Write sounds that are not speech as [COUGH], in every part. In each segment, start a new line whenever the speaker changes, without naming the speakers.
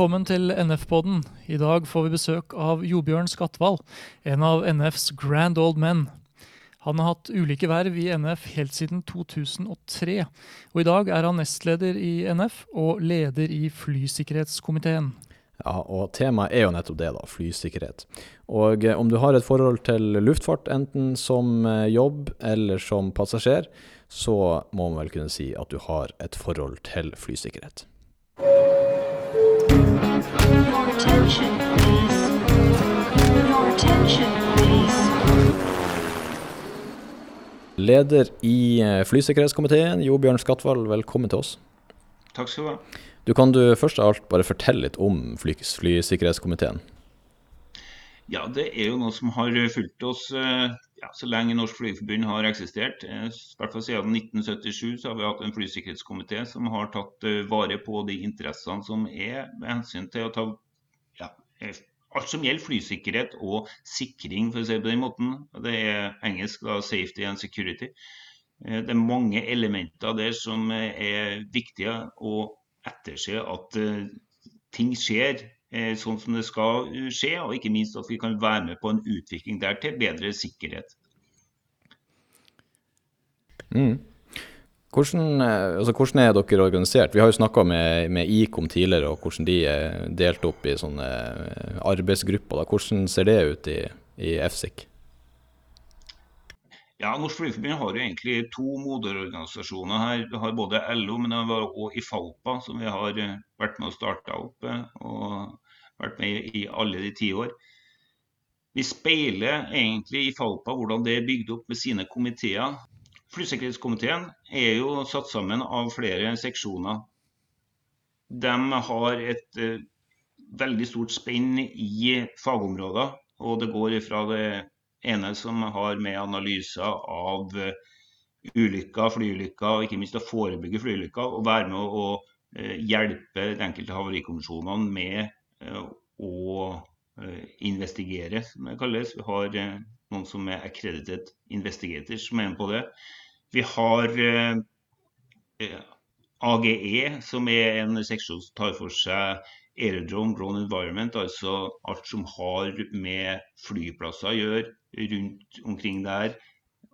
Velkommen til NF-podden. I dag får vi besøk av Jobjørn Skatval, en av NFs grand old men. Han har hatt ulike verv i NF helt siden 2003, og i dag er han nestleder i NF og leder i flysikkerhetskomiteen.
Ja, og temaet er jo nettopp det, da, flysikkerhet. Og eh, om du har et forhold til luftfart, enten som eh, jobb eller som passasjer, så må man vel kunne si at du har et forhold til flysikkerhet. Leder i eh, flysikkerhetskomiteen, Jo Bjørn Skatval, velkommen til oss.
Takk skal du ha.
Du Kan du først av alt bare fortelle litt om fly flysikkerhetskomiteen?
Ja, det er jo noe som har fulgt oss eh, ja, så lenge Norsk Flygerforbund har eksistert. Eh, I hvert fall siden 1977 så har vi hatt en flysikkerhetskomité som har tatt eh, vare på de interessene som er med hensyn til å ta ja, alt som gjelder flysikkerhet og sikring, for å si det på den måten. Det er engelsk da, 'safety and security'. Eh, Det er mange elementer der som er viktige å etterse at ting skjer sånn som det skal eh, skje, og ikke minst at vi kan være med på en utvikling der til bedre sikkerhet.
Hvordan, eh, altså, hvordan er dere organisert? Vi har jo snakka med, med Ikom tidligere, og hvordan de er delt opp i sånne eh, arbeidsgrupper. Da. Hvordan ser det ut i, i FSIC?
Ja, Norsk Flygerforbund har jo egentlig to moderorganisasjoner her. Vi har både LO, men også IFALPA, som vi har eh, vært med å starte opp eh, og vært med i alle de ti år. Vi speiler egentlig IFALPA hvordan det er bygd opp med sine komiteer. Flysikkerhetskomiteen er jo satt sammen av flere seksjoner. De har et eh, veldig stort spenn i fagområder, og det går fra det ene som har med analyser av eh, ulykker, flyulykker, og ikke minst å forebygge flyulykker, og være med å eh, hjelpe de enkelte havarikommisjonene med eh, å investigere, som det kalles. Vi har noen som er accredited investigators som er med på det. Vi har AGE, som er en seksjon som tar for seg aerodrome, drone environment, altså alt som har med flyplasser å gjøre rundt omkring der.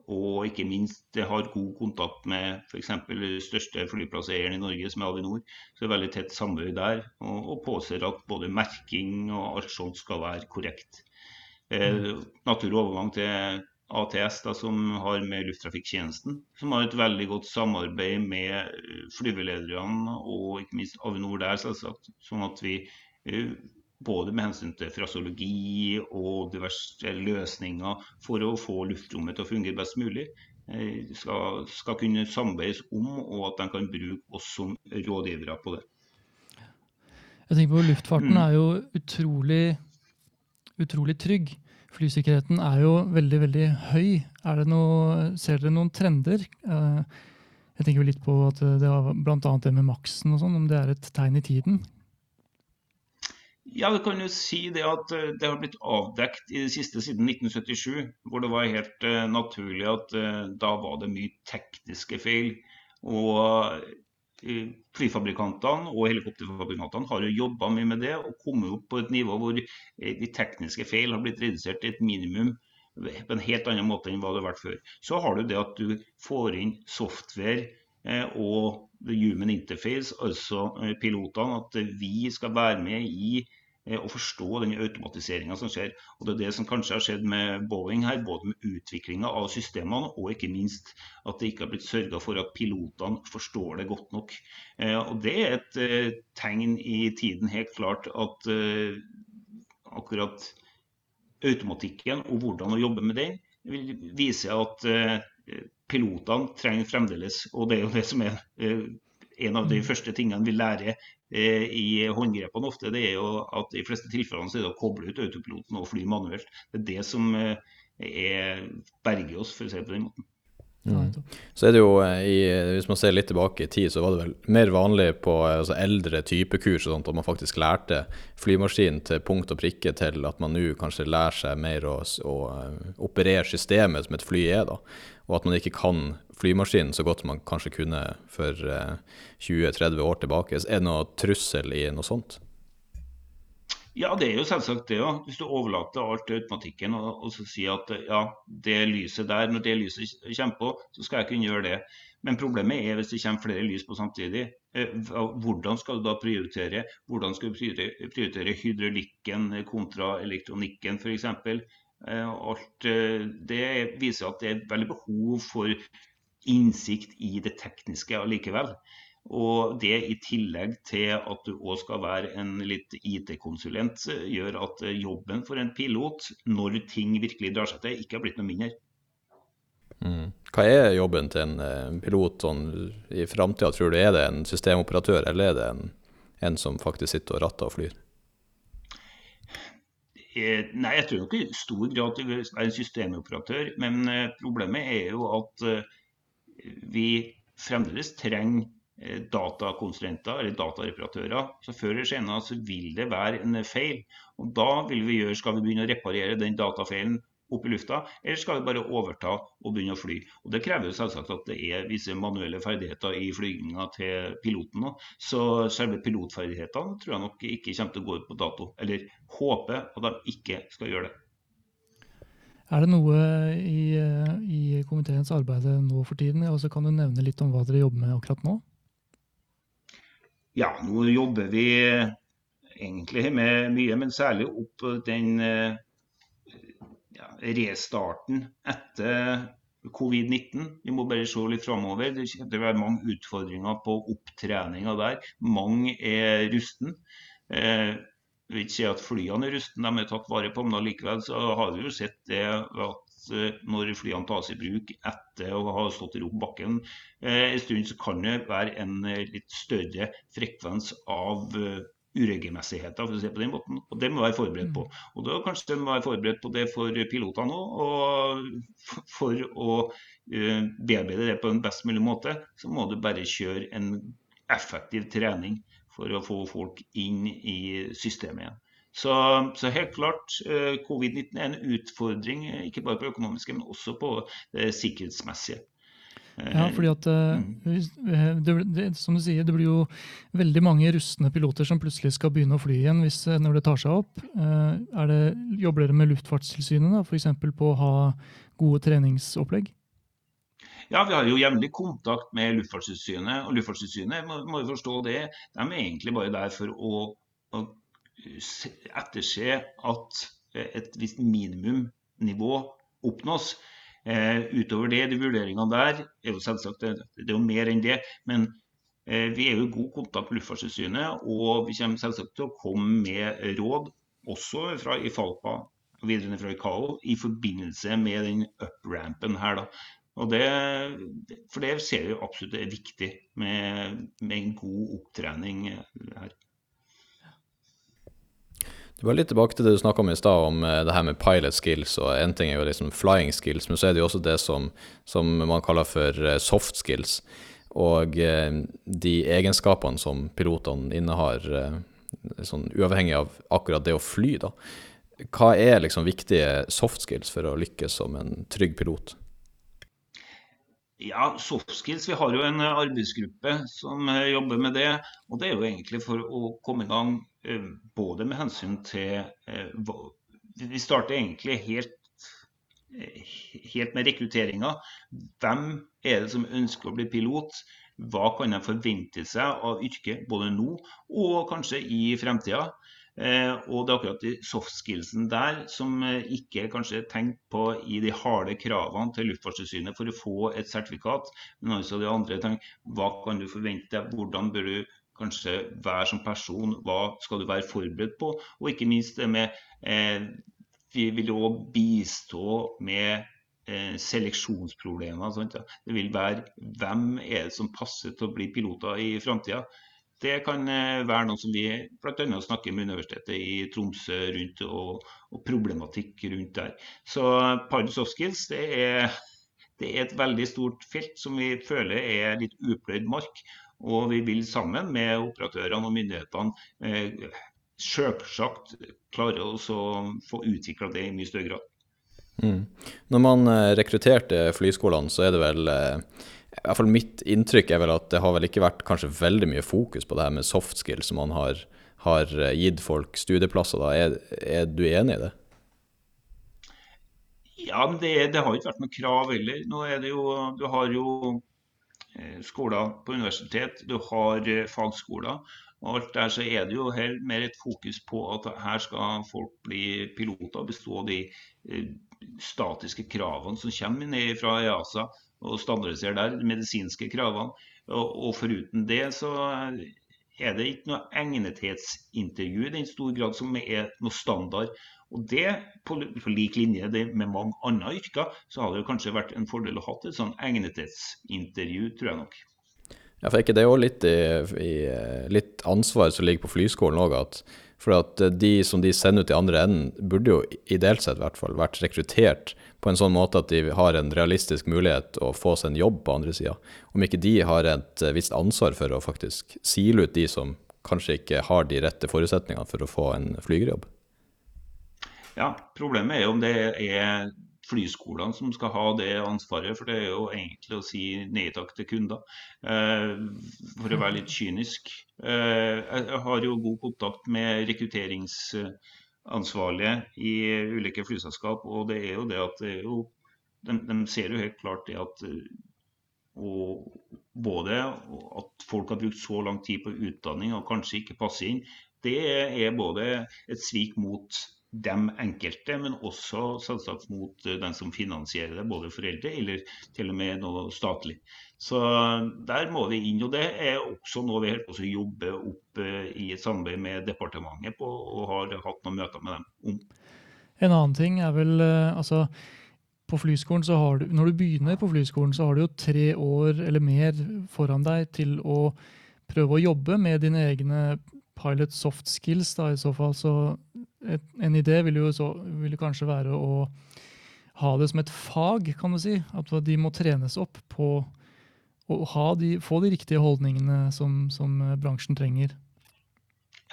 Og ikke minst det har god kontakt med f.eks. største flyplasseieren i Norge, som er Avinor. Så det er veldig tett samarbeid der, og, og påser at både merking og alt sånt skal være korrekt. Eh, naturlig overgang til ATS, da, som har med lufttrafikktjenesten, som har et veldig godt samarbeid med eh, flyvelederne og ikke minst Avinor der, selvsagt. Sånn at vi eh, både med hensyn til fraseologi og diverse løsninger for å få luftrommet til å fungere best mulig, eh, skal, skal kunne samarbeides om, og at de kan bruke oss som rådgivere på det.
Jeg tenker på Luftfarten
Mm.
er jo utrolig, utrolig trygg. Flysikkerheten er jo veldig, veldig høy. Noe, ser dere noen trender? Eh, Jeg tenker litt på at det har annet det med maksen og sånn, om det er et tegn i tiden.
Ja, vi kan jo si det at eh, det har blitt avdekt i det siste siden 1977, hvor det var helt eh, naturlig at eh, da var det mye tekniske feil. Og eh, flyfabrikantene og helikopterfabrikantene har jo jobba mye med det og kommet opp på et nivå hvor eh, de tekniske feil har blitt redusert til et minimum på en helt annen måte enn hva det har vært før. Så har du det at du får inn software eh, og the human interface, altså eh, pilotene, at eh, vi skal være med i eh, å forstå den automatiseringa som skjer. Og Det er det som kanskje har skjedd med Boeing her, både med utviklinga av systemene og ikke minst at det ikke har blitt sørga for at pilotene forstår det godt nok. Eh, og Det er et eh, tegn i tiden helt klart at eh, akkurat automatikken og hvordan å jobbe med den, vil vise at eh, pilotene trenger fremdeles, og det er jo det som er eh, en av de første tingene vi lærer eh, i håndgrepene ofte, det er jo at i de fleste tilfellene så er det å koble ut autopiloten og fly manuelt. Det er det som eh, er, berger oss, for å si det på den måten.
Mm. Så er det jo, eh, i, hvis man ser litt tilbake i tid, så var det vel mer vanlig på altså eldre typekurs og sånt, at man faktisk lærte flymaskinen til punkt og prikke til at man nå kanskje lærer seg mer å, å operere systemet som et fly er, da. Og at man ikke kan flymaskinen så godt man kanskje kunne for eh, 20-30 år tilbake. Er det noe trussel i noe sånt?
Ja, det er jo selvsagt det Ja. Hvis du overlater alt til automatikken og, og så sier at ja, det lyset der, når det lyset kommer på, så skal jeg kunne gjøre det. Men problemet er hvis det kommer flere lys på samtidig. Eh, Hvordan skal du da prioritere? Hvordan skal du prioritere hydraulikken kontra elektronikken f.eks.? Alt eh, det viser at det er veldig behov for innsikt i det tekniske allikevel. Og det i tillegg til at du òg skal være en litt IT-konsulent, eh, gjør at eh, jobben for en pilot, når ting virkelig drar seg til, ikke har blitt noe mindre.
Mm. Hva er jobben til en eh, pilot sånn i framtida? Tror du er det en systemoperatør, eller er det en, en som faktisk sitter og ratter og flyr?
Eh, Nei, jeg tror nok i stor grad det vi er en systemoperatør, men eh, problemet er jo at eh, vi fremdeles trenger datakonsulenter eller datareparatører. Så Før eller senere så vil det være en feil. og Da vil vi gjøre, skal vi begynne å reparere den datafeilen opp i lufta, eller skal vi bare overta og begynne å fly. Og Det krever jo selvsagt at det er visse manuelle ferdigheter i flyginga til piloten. Så selve pilotferdighetene tror jeg nok ikke kommer til å gå ut på dato. Eller håper at de ikke skal gjøre det.
Er det noe i, i komiteens arbeid nå for tiden? Og så kan du nevne litt om hva dere jobber med akkurat nå?
Ja, nå jobber vi egentlig med mye, men særlig opp den eh, ja, restarten etter covid-19. Vi må bare se litt framover. Det kommer til å være mange utfordringer på opptreninga der. Mange er rusten. Eh, jeg vil ikke si at flyene er rusten, de er tatt vare på, men allikevel så har vi jo sett det at eh, når flyene tas i bruk etter å ha stått i ro på bakken eh, en stund, så kan det være en eh, litt større frekvens av eh, uregelmessigheter, for å si det på den måten. Og Det må være forberedt på. Og da kanskje de må være forberedt på det for pilotene òg. Og for å eh, bearbeide det på en best mulig måte, så må du bare kjøre en effektiv trening for å få folk inn i systemet igjen. Så, så helt klart, eh, covid-19 er en utfordring, ikke bare på det økonomiske, men også på det sikkerhetsmessige. Eh,
Ja, fordi at eh,
Mm.
eh, det, det, Som du sier, det blir jo veldig mange rustne piloter som plutselig skal begynne å fly igjen hvis, eh, når det tar seg opp. Eh, Er det, jobber dere med Luftfartstilsynet f.eks. på å ha gode treningsopplegg?
Ja, vi har jo jevnlig kontakt med Luftfartstilsynet. Og Luftfartstilsynet må, må jo forstå det. De er egentlig bare der for å, å etterse at eh, et visst minimumnivå oppnås. Eh, utover det, de vurderingene der, er jo selvsagt det, det er jo mer enn det. Men eh, vi er jo i god kontakt med Luftfartstilsynet, og vi kommer selvsagt til å komme med råd, også fra IFALPA og videre fra ICAO, i forbindelse med den up-rampen her. da. Og det, for det ser vi absolutt er viktig med, med en god opptrening her.
Du var litt tilbake til det du snakka om i stad, om eh, det her med pilot skills. og En ting er jo liksom flying skills, men så er det jo også det som, som man kaller for eh, soft skills. Og eh, de egenskapene som pilotene innehar, eh, sånn uavhengig av akkurat det å fly, da. Hva er liksom viktige soft skills for å lykkes som en trygg pilot?
Ja, soft skills. Vi har jo en arbeidsgruppe som jobber med det. Og det er jo egentlig for å komme i gang både med hensyn til eh, Vi starter egentlig helt, eh, helt med rekrutteringa. Hvem er det som ønsker å bli pilot? Hva kan de forvente seg av yrket både nå og kanskje i fremtida? Eh, og det er akkurat de soft skillsen der som ikke ikke er tenkt på i de harde kravene til Luftfartstilsynet for å få et sertifikat, men altså de andre tingene. hva kan du forvente hvordan bør du kanskje være som person, hva skal du være forberedt på, og ikke minst det med eh, Vi vil jo bistå med eh, seleksjonsproblemer. Sant? Det vil være hvem er det som passer til å bli piloter i framtida. Det kan eh, være noe som vi bl.a. snakker med Universitetet i Tromsø rundt, og, og problematikk rundt der. Så pilot soft skills det er, det er et veldig stort felt som vi føler er litt upløyd mark. Og vi vil sammen med operatørene og myndighetene eh, selvsagt klare å få utvikla det i mye større grad.
Mm. Når man eh, rekrutterte flyskolene, så er det vel eh, i hvert fall Mitt inntrykk er vel at det har vel ikke vært kanskje veldig mye fokus på det her med soft skills som man har, har eh, gitt folk studieplasser. da. Er, er du enig i det?
Ja, men det, det har ikke vært noe krav heller. Nå er det jo, Du har jo skoler på universitet, du har eh, fagskoler. og alt der så er det jo her mer et fokus på at her skal folk bli piloter og bestå de eh, statiske kravene som kommer ned fra EASA og standardisere der, de medisinske kravene. Og, og foruten det så er det ikke noe egnethetsintervju i den stor grad som er noe standard. Og det, på, på lik linje med mange andre yrker, så hadde det kanskje vært en fordel å ha et sånn egnethetsintervju, tror jeg nok.
Ja, for ikke det òg litt, litt ansvar som ligger på flyskolen òg, for at de som de sender ut i andre enden, burde jo ideelt sett i hvert fall vært rekruttert på en sånn måte at de har en realistisk mulighet å få seg en jobb på andre sida. Om ikke de har et visst ansvar for å faktisk sile ut de som kanskje ikke har de rette forutsetningene for å få en flygerjobb.
Ja, problemet er jo om det er flyskolene som skal ha det ansvaret. For det er jo egentlig å si nei takk til kunder, eh, for å være litt kynisk. Eh, jeg har jo god kontakt med rekrutteringsansvarlige i ulike flyselskap, og det er jo det at det jo, de, de, ser jo helt klart det at både at folk har brukt så lang tid på utdanning og kanskje ikke passer inn, det er både et svik mot dem enkelte, men også selvsagt mot eh, den som finansierer det, både foreldre eller til og med noe statlig. Så der må vi inn. og Det er også noe vi holder på å jobbe opp eh, i samarbeid med departementet på, og har hatt noen møter med dem om.
En annen ting er vel eh, altså på flyskolen så har du, Når du begynner på flyskolen, så har du jo tre år eller mer foran deg til å prøve å jobbe med dine egne pilot soft skills. da i så fall. Så en idé vil jo så, vil kanskje være å ha det som et fag, kan du si. At de må trenes opp på å de, få de riktige holdningene som, som bransjen trenger.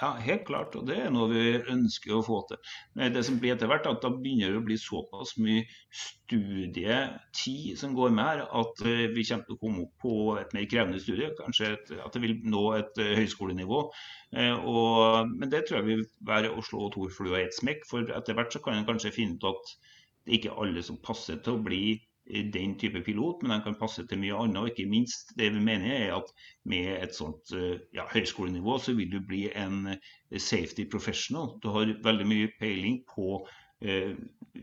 Ja, helt klart, og det er noe vi ønsker å få til. Men det som blir etter hvert, at da begynner det å bli såpass mye studietid som går med her, at eh, vi kommer til å komme opp på et mer krevende studie. Kanskje et, at det vil nå et uh, høyskolenivå. Uh, og, men det tror jeg vil være å slå to fluer i ett smekk. For etter hvert så kan en kanskje finne ut at det ikke er alle som passer til å bli den type pilot, men den kan passe til mye annet. Og ikke minst det vi mener er at med et sånt eh, ja, høyskolenivå, så vil du bli en eh, safety professional. Du har veldig mye peiling på eh,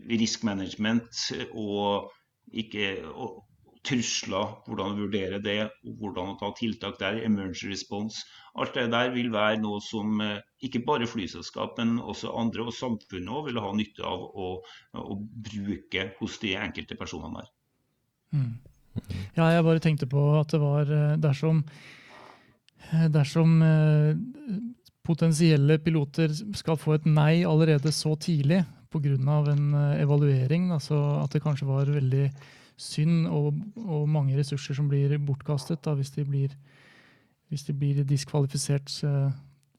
risk management og, ikke, og trusler, hvordan vurdere det, og hvordan å ta tiltak der, emergency response. Alt det der vil være noe som eh, ikke bare flyselskap, men også andre og samfunnet også vil ha nytte av å, å bruke hos de enkelte personene der.
Mm. Ja, jeg bare tenkte på at det var eh, dersom, eh, dersom potensielle piloter skal få et nei allerede så tidlig pga. en evaluering, altså at det kanskje var veldig synd og, og mange ressurser som blir bortkastet da, hvis de blir hvis de blir diskvalifisert uh,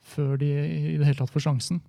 før de i det hele tatt får sjansen.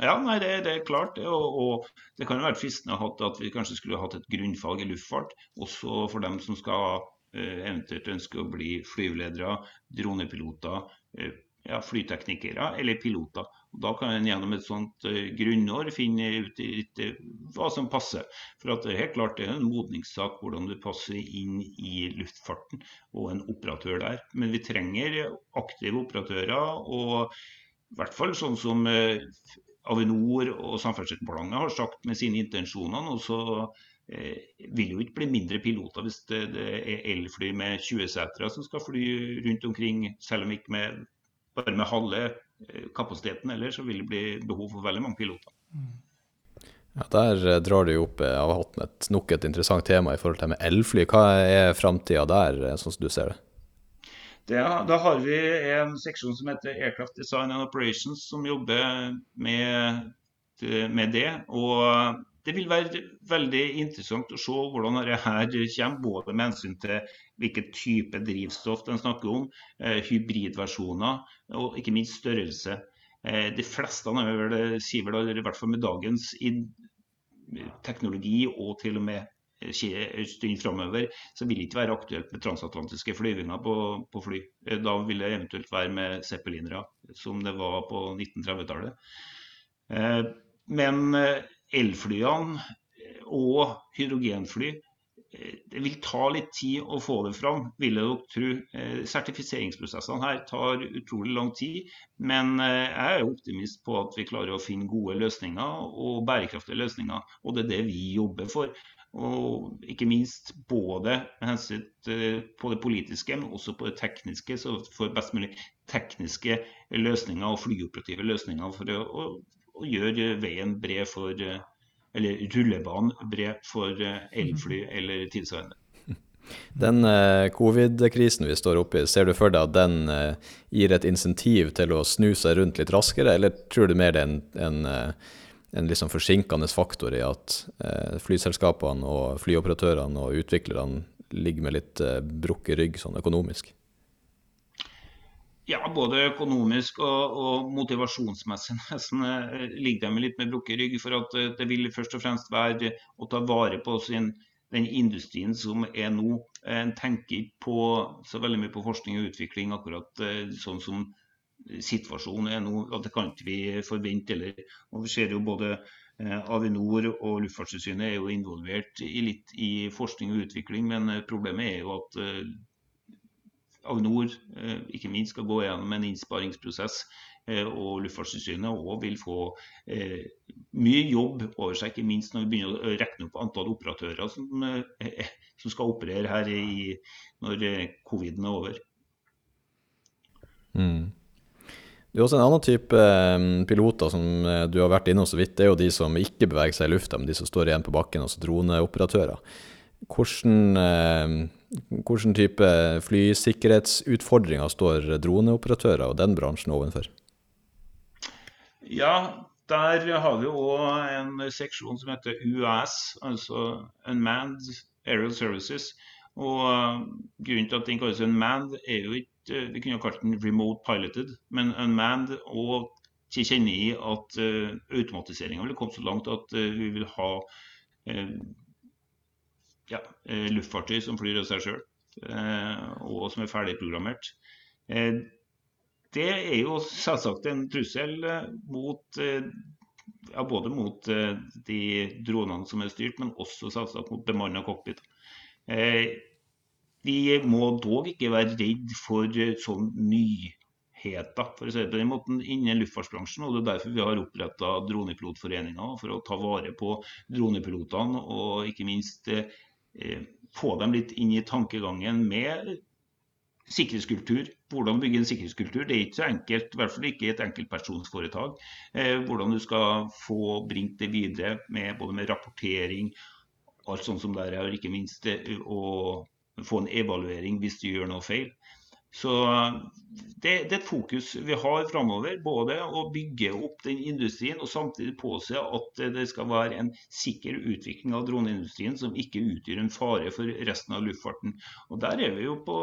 Ja, nei, det, det er klart. Og, og, det kan jo være fristende at vi kanskje skulle hatt et grunnfag i luftfart, også for dem som skal uh, eventuelt ønske å bli flyveledere, dronepiloter, uh, ja, flyteknikere eller piloter. Og da kan en gjennom et sånt uh, grunnår finne ut litt uh, hva som passer. For det er helt klart det er en modningssak hvordan du passer inn i luftfarten og en operatør der. Men vi trenger aktive operatører, og i hvert fall sånn som Avinor og Samferdselsdepartementet har sagt med sine intensjoner. og så vil jo ikke bli mindre piloter hvis det, det er elfly med 20 setere som skal fly rundt omkring, selv om ikke med, bare med halve Eh, kapasiteten ellers, så vil det bli behov for veldig mange piloter.
Ja, Der eh, drar du opp av hatten et, nok et interessant tema i forhold til med elfly. Hva er framtida der, eh, sånn som du ser det?
det? Da har vi en seksjon som heter Aircraft Design and Operations, som jobber med, med det. Og det vil være veldig interessant å se hvordan dette kommer, både med hensyn til hvilken type drivstoff den snakker om, eh, hybridversjoner og ikke minst størrelse. Eh, de fleste er vel, sier vel i hvert fall med dagens teknologi og til og med stund framover, så vil det ikke være aktuelt med transatlantiske flyvninger på, på, fly. Da vil det eventuelt være med zeppelinere, som det var på 1930-tallet. Men elflyene og hydrogenfly det vil ta litt tid å få det fram, vil jeg nok tro. Sertifiseringsprosessene her tar utrolig lang tid, men jeg er optimist på at vi klarer å finne gode løsninger og bærekraftige løsninger. Og det er det vi jobber for. Og ikke minst både med hensyn på det politiske, men også på det tekniske, så vi får best mulig tekniske løsninger og flyoperative løsninger for å, å, gjør gjøre veien bred for eller rullebanen bred for elfly eller tilsvarende. [LAUGHS]
Den eh, covid-krisen vi står oppi, ser du for deg at den eh, gir et insentiv til å snu seg rundt litt raskere, eller tror du mer det er en, en en liksom forsinkende faktor i at eh, flyselskapene og flyoperatørene og utviklerne ligger med litt eh, brukket rygg sånn økonomisk?
Ja, både økonomisk og, og motivasjonsmessig [LAUGHS] nesten eh, ligger de litt med brukket rygg. For at eh, det vil først og fremst være å ta vare på sin, den industrien som er nå. En tenker ikke på så veldig mye på forskning og utvikling akkurat eh, sånn som situasjonen er nå. at Det kan ikke vi forvente. heller. og vi ser jo både Avinor og Luftfartstilsynet er jo involvert i litt i forskning og utvikling, men problemet er jo at Avinor ikke minst skal gå gjennom en innsparingsprosess. Og Luftfartstilsynet òg vil få eh, mye jobb over seg, ikke minst når vi begynner å regne opp antall operatører som, eh, [LAUGHS] som skal operere her i, når coviden er over.
Mm. Det er også en annen type piloter som du har vært innom så vidt. Det er jo de som ikke beveger seg i lufta, men de som står igjen på bakken, altså droneoperatører. Hvordan, hvordan type flysikkerhetsutfordringer står droneoperatører og den bransjen overfor?
Ja, der har vi òg en seksjon som heter UAS, altså Unmanned Aerial Services. Og Grunnen til at den kalles unmanned, er jo ikke Vi kunne kalt den remote piloted, men unmanned og kjenner i at uh, automatiseringa vil komme så langt at vi vil ha ja, luftfartøy som flyr av seg sjøl, og som er ferdigprogrammert. Det er jo selvsagt en trussel mot ja, både mot de dronene som er styrt, men også selvsagt mot bemanna cockpit. Vi må dog ikke være redd for eh, sånn nyheter for å si det på den måten, innen luftfartsbransjen. og Det er derfor vi har oppretta Dronepilotforeninga, for å ta vare på dronepilotene og ikke minst eh, få dem litt inn i tankegangen med sikkerhetskultur. Hvordan bygge en sikkerhetskultur. Det er ikke så enkelt, i hvert fall ikke i et enkeltpersonsforetak. Eh, hvordan du skal få bringt det videre med både med rapportering, alt sånt som der er, og ikke minst å få en evaluering hvis du gjør noe feil. Så det, det, er et fokus vi har framover. Både å bygge opp den industrien og samtidig påse at det skal være en sikker utvikling av droneindustrien som ikke utgjør en fare for resten av luftfarten. Og Der er vi jo på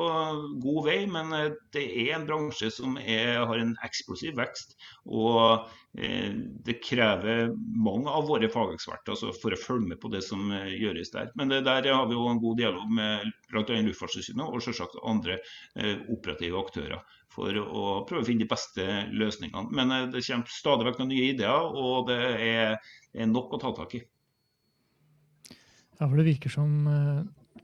god vei, men det er en bransje som er, har en eksplosiv vekst. Og eh, det krever mange av våre fageksperter altså for å følge med på det som eh, gjøres der. Men der har vi jo en god dialog med bl.a. Luftfartstilsynet og selvsagt andre eh, operative aktører for å prøve å finne de beste løsningene. Men eh, det kommer stadig vekk noen nye ideer, og det er, nok å ta tak i.
Ja, for det virker som eh,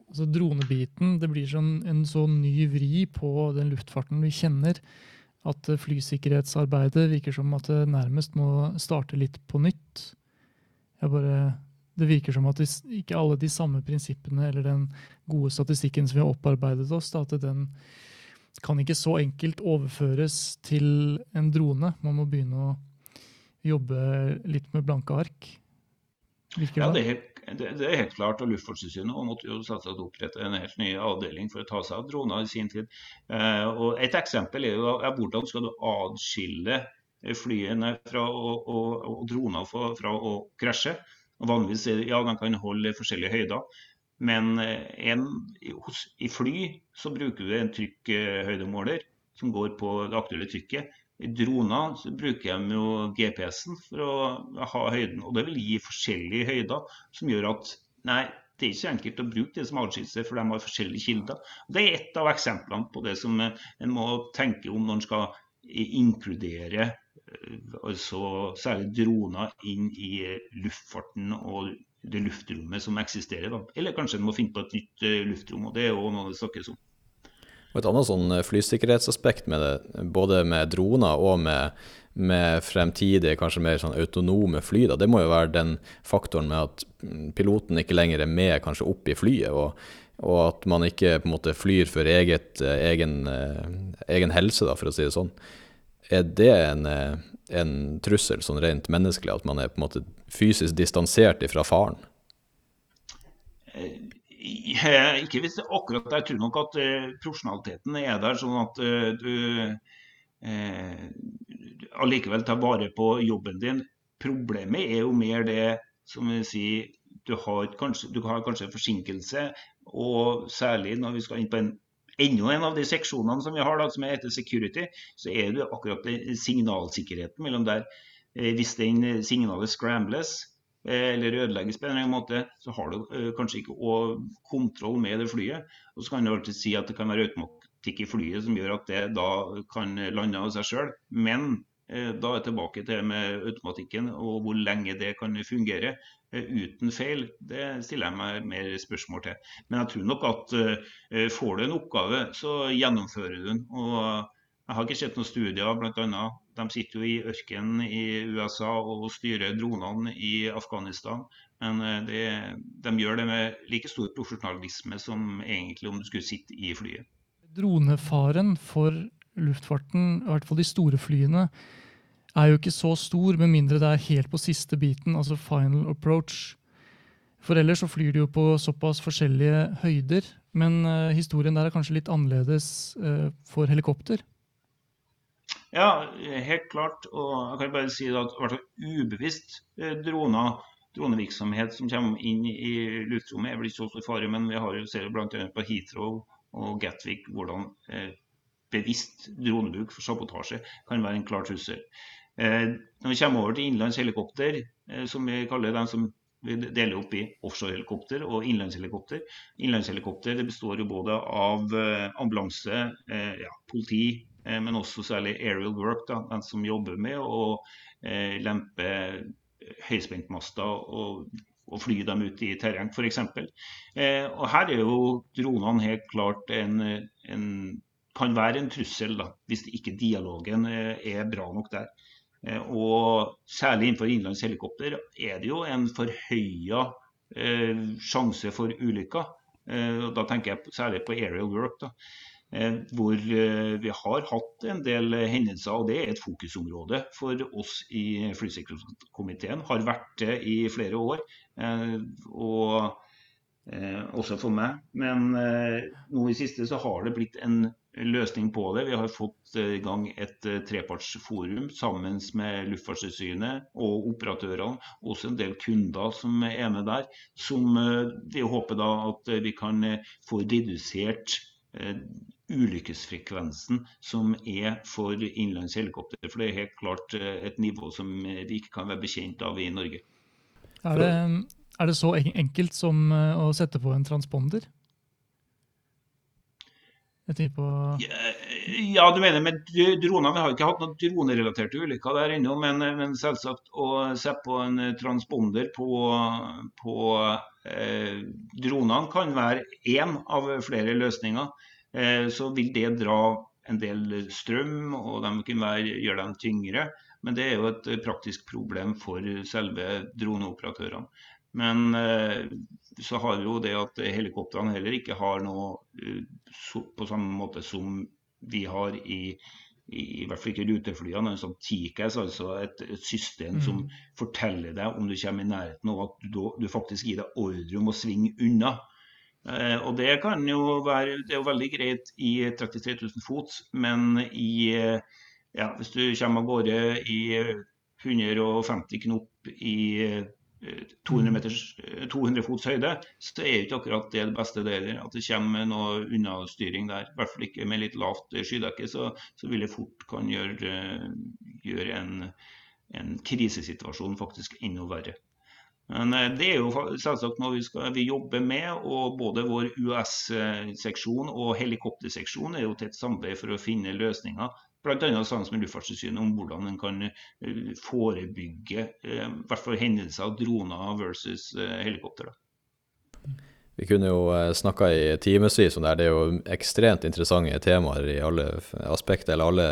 altså dronebiten det blir sånn, en så ny vri på den luftfarten vi kjenner, at flysikkerhetsarbeidet virker som at det nærmest må starte litt på nytt. Bare, det virker som at ikke alle de samme prinsippene eller den gode statistikken som vi har opparbeidet oss, da, at den kan ikke så enkelt overføres til en drone. Man må begynne å jobbe litt med blanke ark.
Virker ja, det er, det, det er helt klart. og Luftfartstilsynet måtte jo selvsagt opprette en helt ny avdeling for å ta seg av droner i sin tid. Eh, og Et eksempel er jo er hvordan skal du adskille flyene fra å, og, og droner fra, fra å krasje. Vanligvis er det, ja, de kan holde forskjellige høyder. Men eh, en, i fly så bruker du en trykkhøydemåler som går på det aktuelle trykket. I droner så bruker de jo GPS-en for å ha høyden, og det vil gi forskjellige høyder som gjør at nei, det er ikke så enkelt å bruke det som adskillelse, for de har forskjellige kilder. Det er ett av eksemplene på det som eh, en må tenke om når en skal inkludere eh, altså særlig droner inn i eh, luftfarten og det luftrommet som eksisterer. Da. Eller kanskje en må finne på et nytt luftrom, og det er òg noe det snakkes om.
Og Et annet sånn flysikkerhetsaspekt med det, både med droner og med med fremtidige, kanskje mer sånn autonome fly, da, det må jo være den faktoren med at piloten ikke lenger er med kanskje opp i flyet, og, og at man ikke på en måte flyr for eget, eh, egen, eh, egen, helse, da, for å si det sånn. Er det en, eh, en trussel sånn rent menneskelig, at man er på en måte fysisk distansert fra faren?
Ikke hvis det akkurat Jeg tror nok at uh, profesjonaliteten er der, sånn at uh, du uh, allikevel tar vare på jobben din. Problemet er jo mer det som vi sier du har kanskje, du har kanskje forsinkelse, og særlig når vi skal inn på en enda en av de seksjonene som vi har, da, som er etter security, så er det akkurat signalsikkerheten mellom der. Hvis den signalet scrambles eller ødelegges på en eller annen måte, så har du eh, kanskje ikke kontroll med det flyet. Og så kan du alltid si at det kan være automatikk i flyet som gjør at det da kan lande av seg sjøl. Men Eh, da er jeg tilbake til med automatikken og hvor lenge det kan fungere eh, uten feil. Det stiller jeg meg mer spørsmål til. Men jeg tror nok at eh, får du en oppgave, så gjennomfører du den. Og jeg har ikke sett noen studier, bl.a. De sitter jo i ørkenen i USA og styrer dronene i Afghanistan. Men det, de gjør det med like stor profesjonalisme som egentlig om du skulle sitte i flyet.
Dronefaren for luftfarten, i hvert fall de store flyene, er jo ikke så stor, med mindre det er helt på siste biten, altså final approach. For ellers så flyr de jo på såpass forskjellige høyder. Men uh, historien der er kanskje litt annerledes uh, for helikopter?
Ja, helt klart. Og jeg kan bare si at hvert ubevisst uh, droner, dronevirksomhet som kommer inn i luftrommet, er vel ikke så stor fare. Men vi har jo ser bl.a. på Heathrow og Gatwick hvordan bevisst dronebruk for sabotasje kan være en klar trussel. Eh, når vi kommer over til innenlandshelikopter, eh, som vi kaller dem som vi deler opp i offshorehelikopter og innenlandshelikopter. Innenlandshelikopter består jo både av eh, ambulanse, ja, politi, men også særlig aerial work, da, den som jobber med å lempe høyspentmaster og, og fly dem ut i terreng, f.eks. Eh, og her er jo dronene helt klart en, en kan være en trussel da, hvis ikke dialogen er bra nok der. Eh, og særlig innenfor innenlandshelikopter er det jo en forhøya eh, sjanse for ulykker. Eh, da tenker jeg særlig på aerial work. da hvor vi har hatt en del hendelser, og det er et fokusområde for oss i flysikkerhetskomiteen. Har vært det i flere år, og også for meg. Men nå i siste så har det blitt en løsning på det. Vi har fått i gang et eh, trepartsforum sammen med Luftfartstilsynet og operatørene. Også en del kunder som er med der. Som eh, vi håper da at vi kan eh, få redusert ulykkesfrekvensen som er for innenlands helikopter. For det er helt klart et nivå som vi ikke kan være bekjent av i Norge.
Er det, er det så enkelt som å sette på en transponder?
På... Ja, du mener med droner. Vi har ikke hatt noen dronerelaterte ulykker der ennå. Men, men, selvsagt å sette på en transponder på, på eh, dronene kan være én av flere løsninger. Eh, så vil det dra en del strøm, og de kan være, gjøre dem tyngre. Men det er jo et praktisk problem for selve droneoperatørene. Men eh, så har vi jo det at helikoptrene heller ikke har noe eh, på samme måte som vi har i, i, hvert fall ikke ruteflyene, en sånn TICAS, altså et, et system mm. som forteller deg om du kommer i nærheten, og at du, du faktisk gir deg ordre om å svinge unna. Eh, og Det kan jo være det er jo veldig greit i 33 000 fot, men i, eh, ja, hvis du kommer av gårde i 150 knop i eh, 200, meters, eh, 200 fots høyde, så er jo ikke akkurat det det beste det heller. At det kommer noe unnastyring der. I hvert fall ikke med litt lavt skydekke, så, så vil det fort kan gjøre, gjøre en, en krisesituasjon faktisk enda verre. Men eh, det er jo selvsagt noe vi, skal, vi jobber med, og både vår US-seksjon og helikopterseksjon er jo tett samarbeid for å finne løsninger. Bl.a. sammen med Luftfartstilsynet om hvordan en kan eh, forebygge eh, hvert fall hendelser av droner versus helikopter.
Vi kunne jo snakka i timevis om det her. Det er jo ekstremt interessante temaer i alle aspekter, eller alle,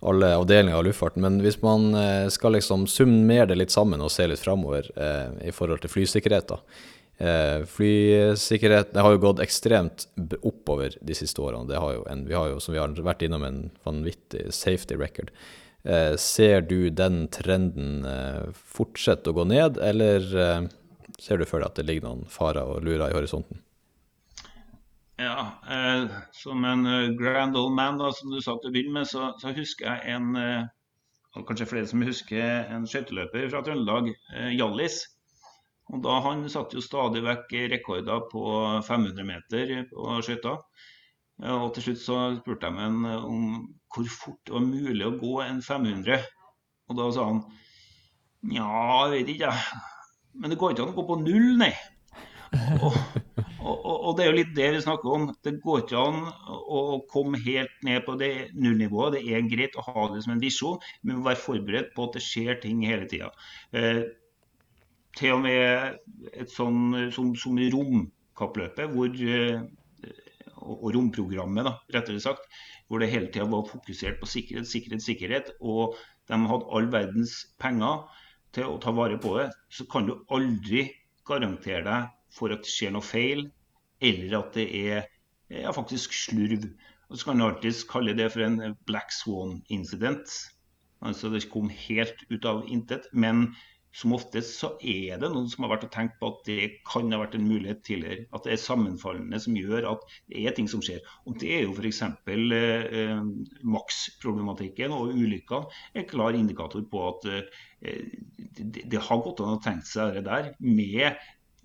alle avdelinger av luftfarten. Men hvis man eh, skal liksom summere det litt sammen og se litt framover eh, i forhold til flysikkerhet, da. Eh, flysikkerhet det har jo gått ekstremt oppover de siste årene. Det har jo en, vi har jo, som vi har vært innom, en vanvittig safety record. Eh, ser du den trenden eh, fortsette å gå ned, eller eh, ser du for deg at det ligger noen farer og lurer i horisonten?
Ja, eh, Som en eh, grand old man, da, som du sa til å begynne med, så, så husker jeg en eh, og kanskje flere som husker en skøyteløper fra Trøndelag, eh, Hjallis. Og da Han satte jo stadig vekk rekorder på 500 meter på skøyter. Eh, Og til slutt så spurte jeg ham om hvor fort det var mulig å gå en 500. Og da sa han Nja, jeg vet ikke, jeg. Men det går ikke an å gå på null, nei. Og, og, og, det er jo litt det vi snakker om. Det går ikke an å komme helt ned på det nullnivået. Det er greit å ha det som en visjon, men vi være forberedt på at det skjer ting hele tida. Eh, til og med et sånn som, som romkappløpet, hvor eh, og romprogrammet, da, rettere sagt, hvor det hele tida var fokusert på sikkerhet, sikkerhet, sikkerhet, og de hadde all verdens penger til å ta vare på det, så kan du aldri garantere deg for at det skjer noe feil, eller at det er ja, faktisk slurv. Og så kan du alltids kalle det for en black swan incident. Altså det kom helt ut av intet. Men som oftest så er det noen som har vært og tenkt på at det kan ha vært en mulighet tidligere. At det er sammenfallende som gjør at det er ting som skjer. Og Det er jo f.eks. Eh, maksproblematikken og ulykkene en klar indikator på at eh, det, det har gått an å tenke seg det der med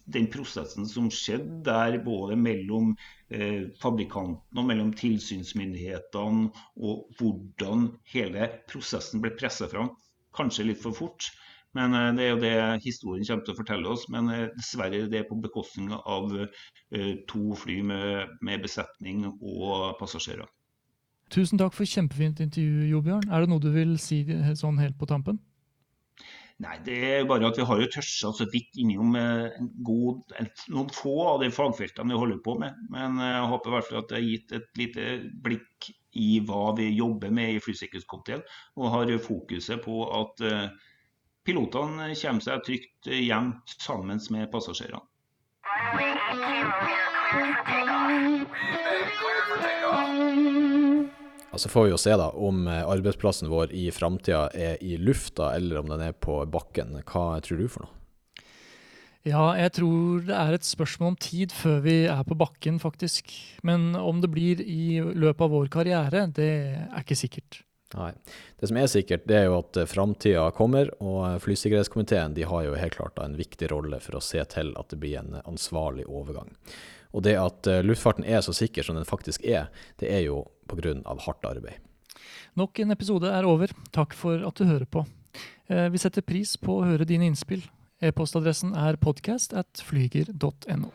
den prosessen som skjedde der både mellom eh, fabrikanten og mellom tilsynsmyndighetene, og hvordan hele prosessen ble presset fram. Kanskje litt for fort, men eh, det er jo det historien kommer til å fortelle oss. Men eh, dessverre det er på bekostning av eh, to fly med, med besetning og passasjerer.
Tusen takk for kjempefint intervju, Jo Bjørn. Er det noe du vil si sånn helt på tampen?
Nei, det er bare at vi har jo tørsa så vidt innom en god, noen få av de fagfeltene vi holder på med. Men jeg håper i hvert fall at det har gitt et lite blikk i hva vi jobber med i flysikkerhetskomiteen. Og har fokuset på at pilotene kommer seg trygt hjem sammen med passasjerene.
Runway 80 here, cleared for takeoff.
Altså får vi jo se da om eh, arbeidsplassen vår i framtida er i lufta eller om den er på bakken. Hva tror du for noe?
Ja, jeg tror det er et spørsmål om tid før vi er på bakken, faktisk. Men om det blir i løpet av vår karriere, det er ikke sikkert.
Nei. Det som er sikkert, det er jo at eh, framtida kommer, og eh, flysikkerhetskomiteen de har jo helt klart en viktig rolle for å se til at det blir en ansvarlig overgang. Og det at eh, luftfarten er så sikker som den faktisk er, det er jo pga. hardt arbeid.
Nok en episode er over. Takk for at du hører på. Eh, Vi setter pris på å høre dine innspill. E-postadressen er podcast at flyger.no.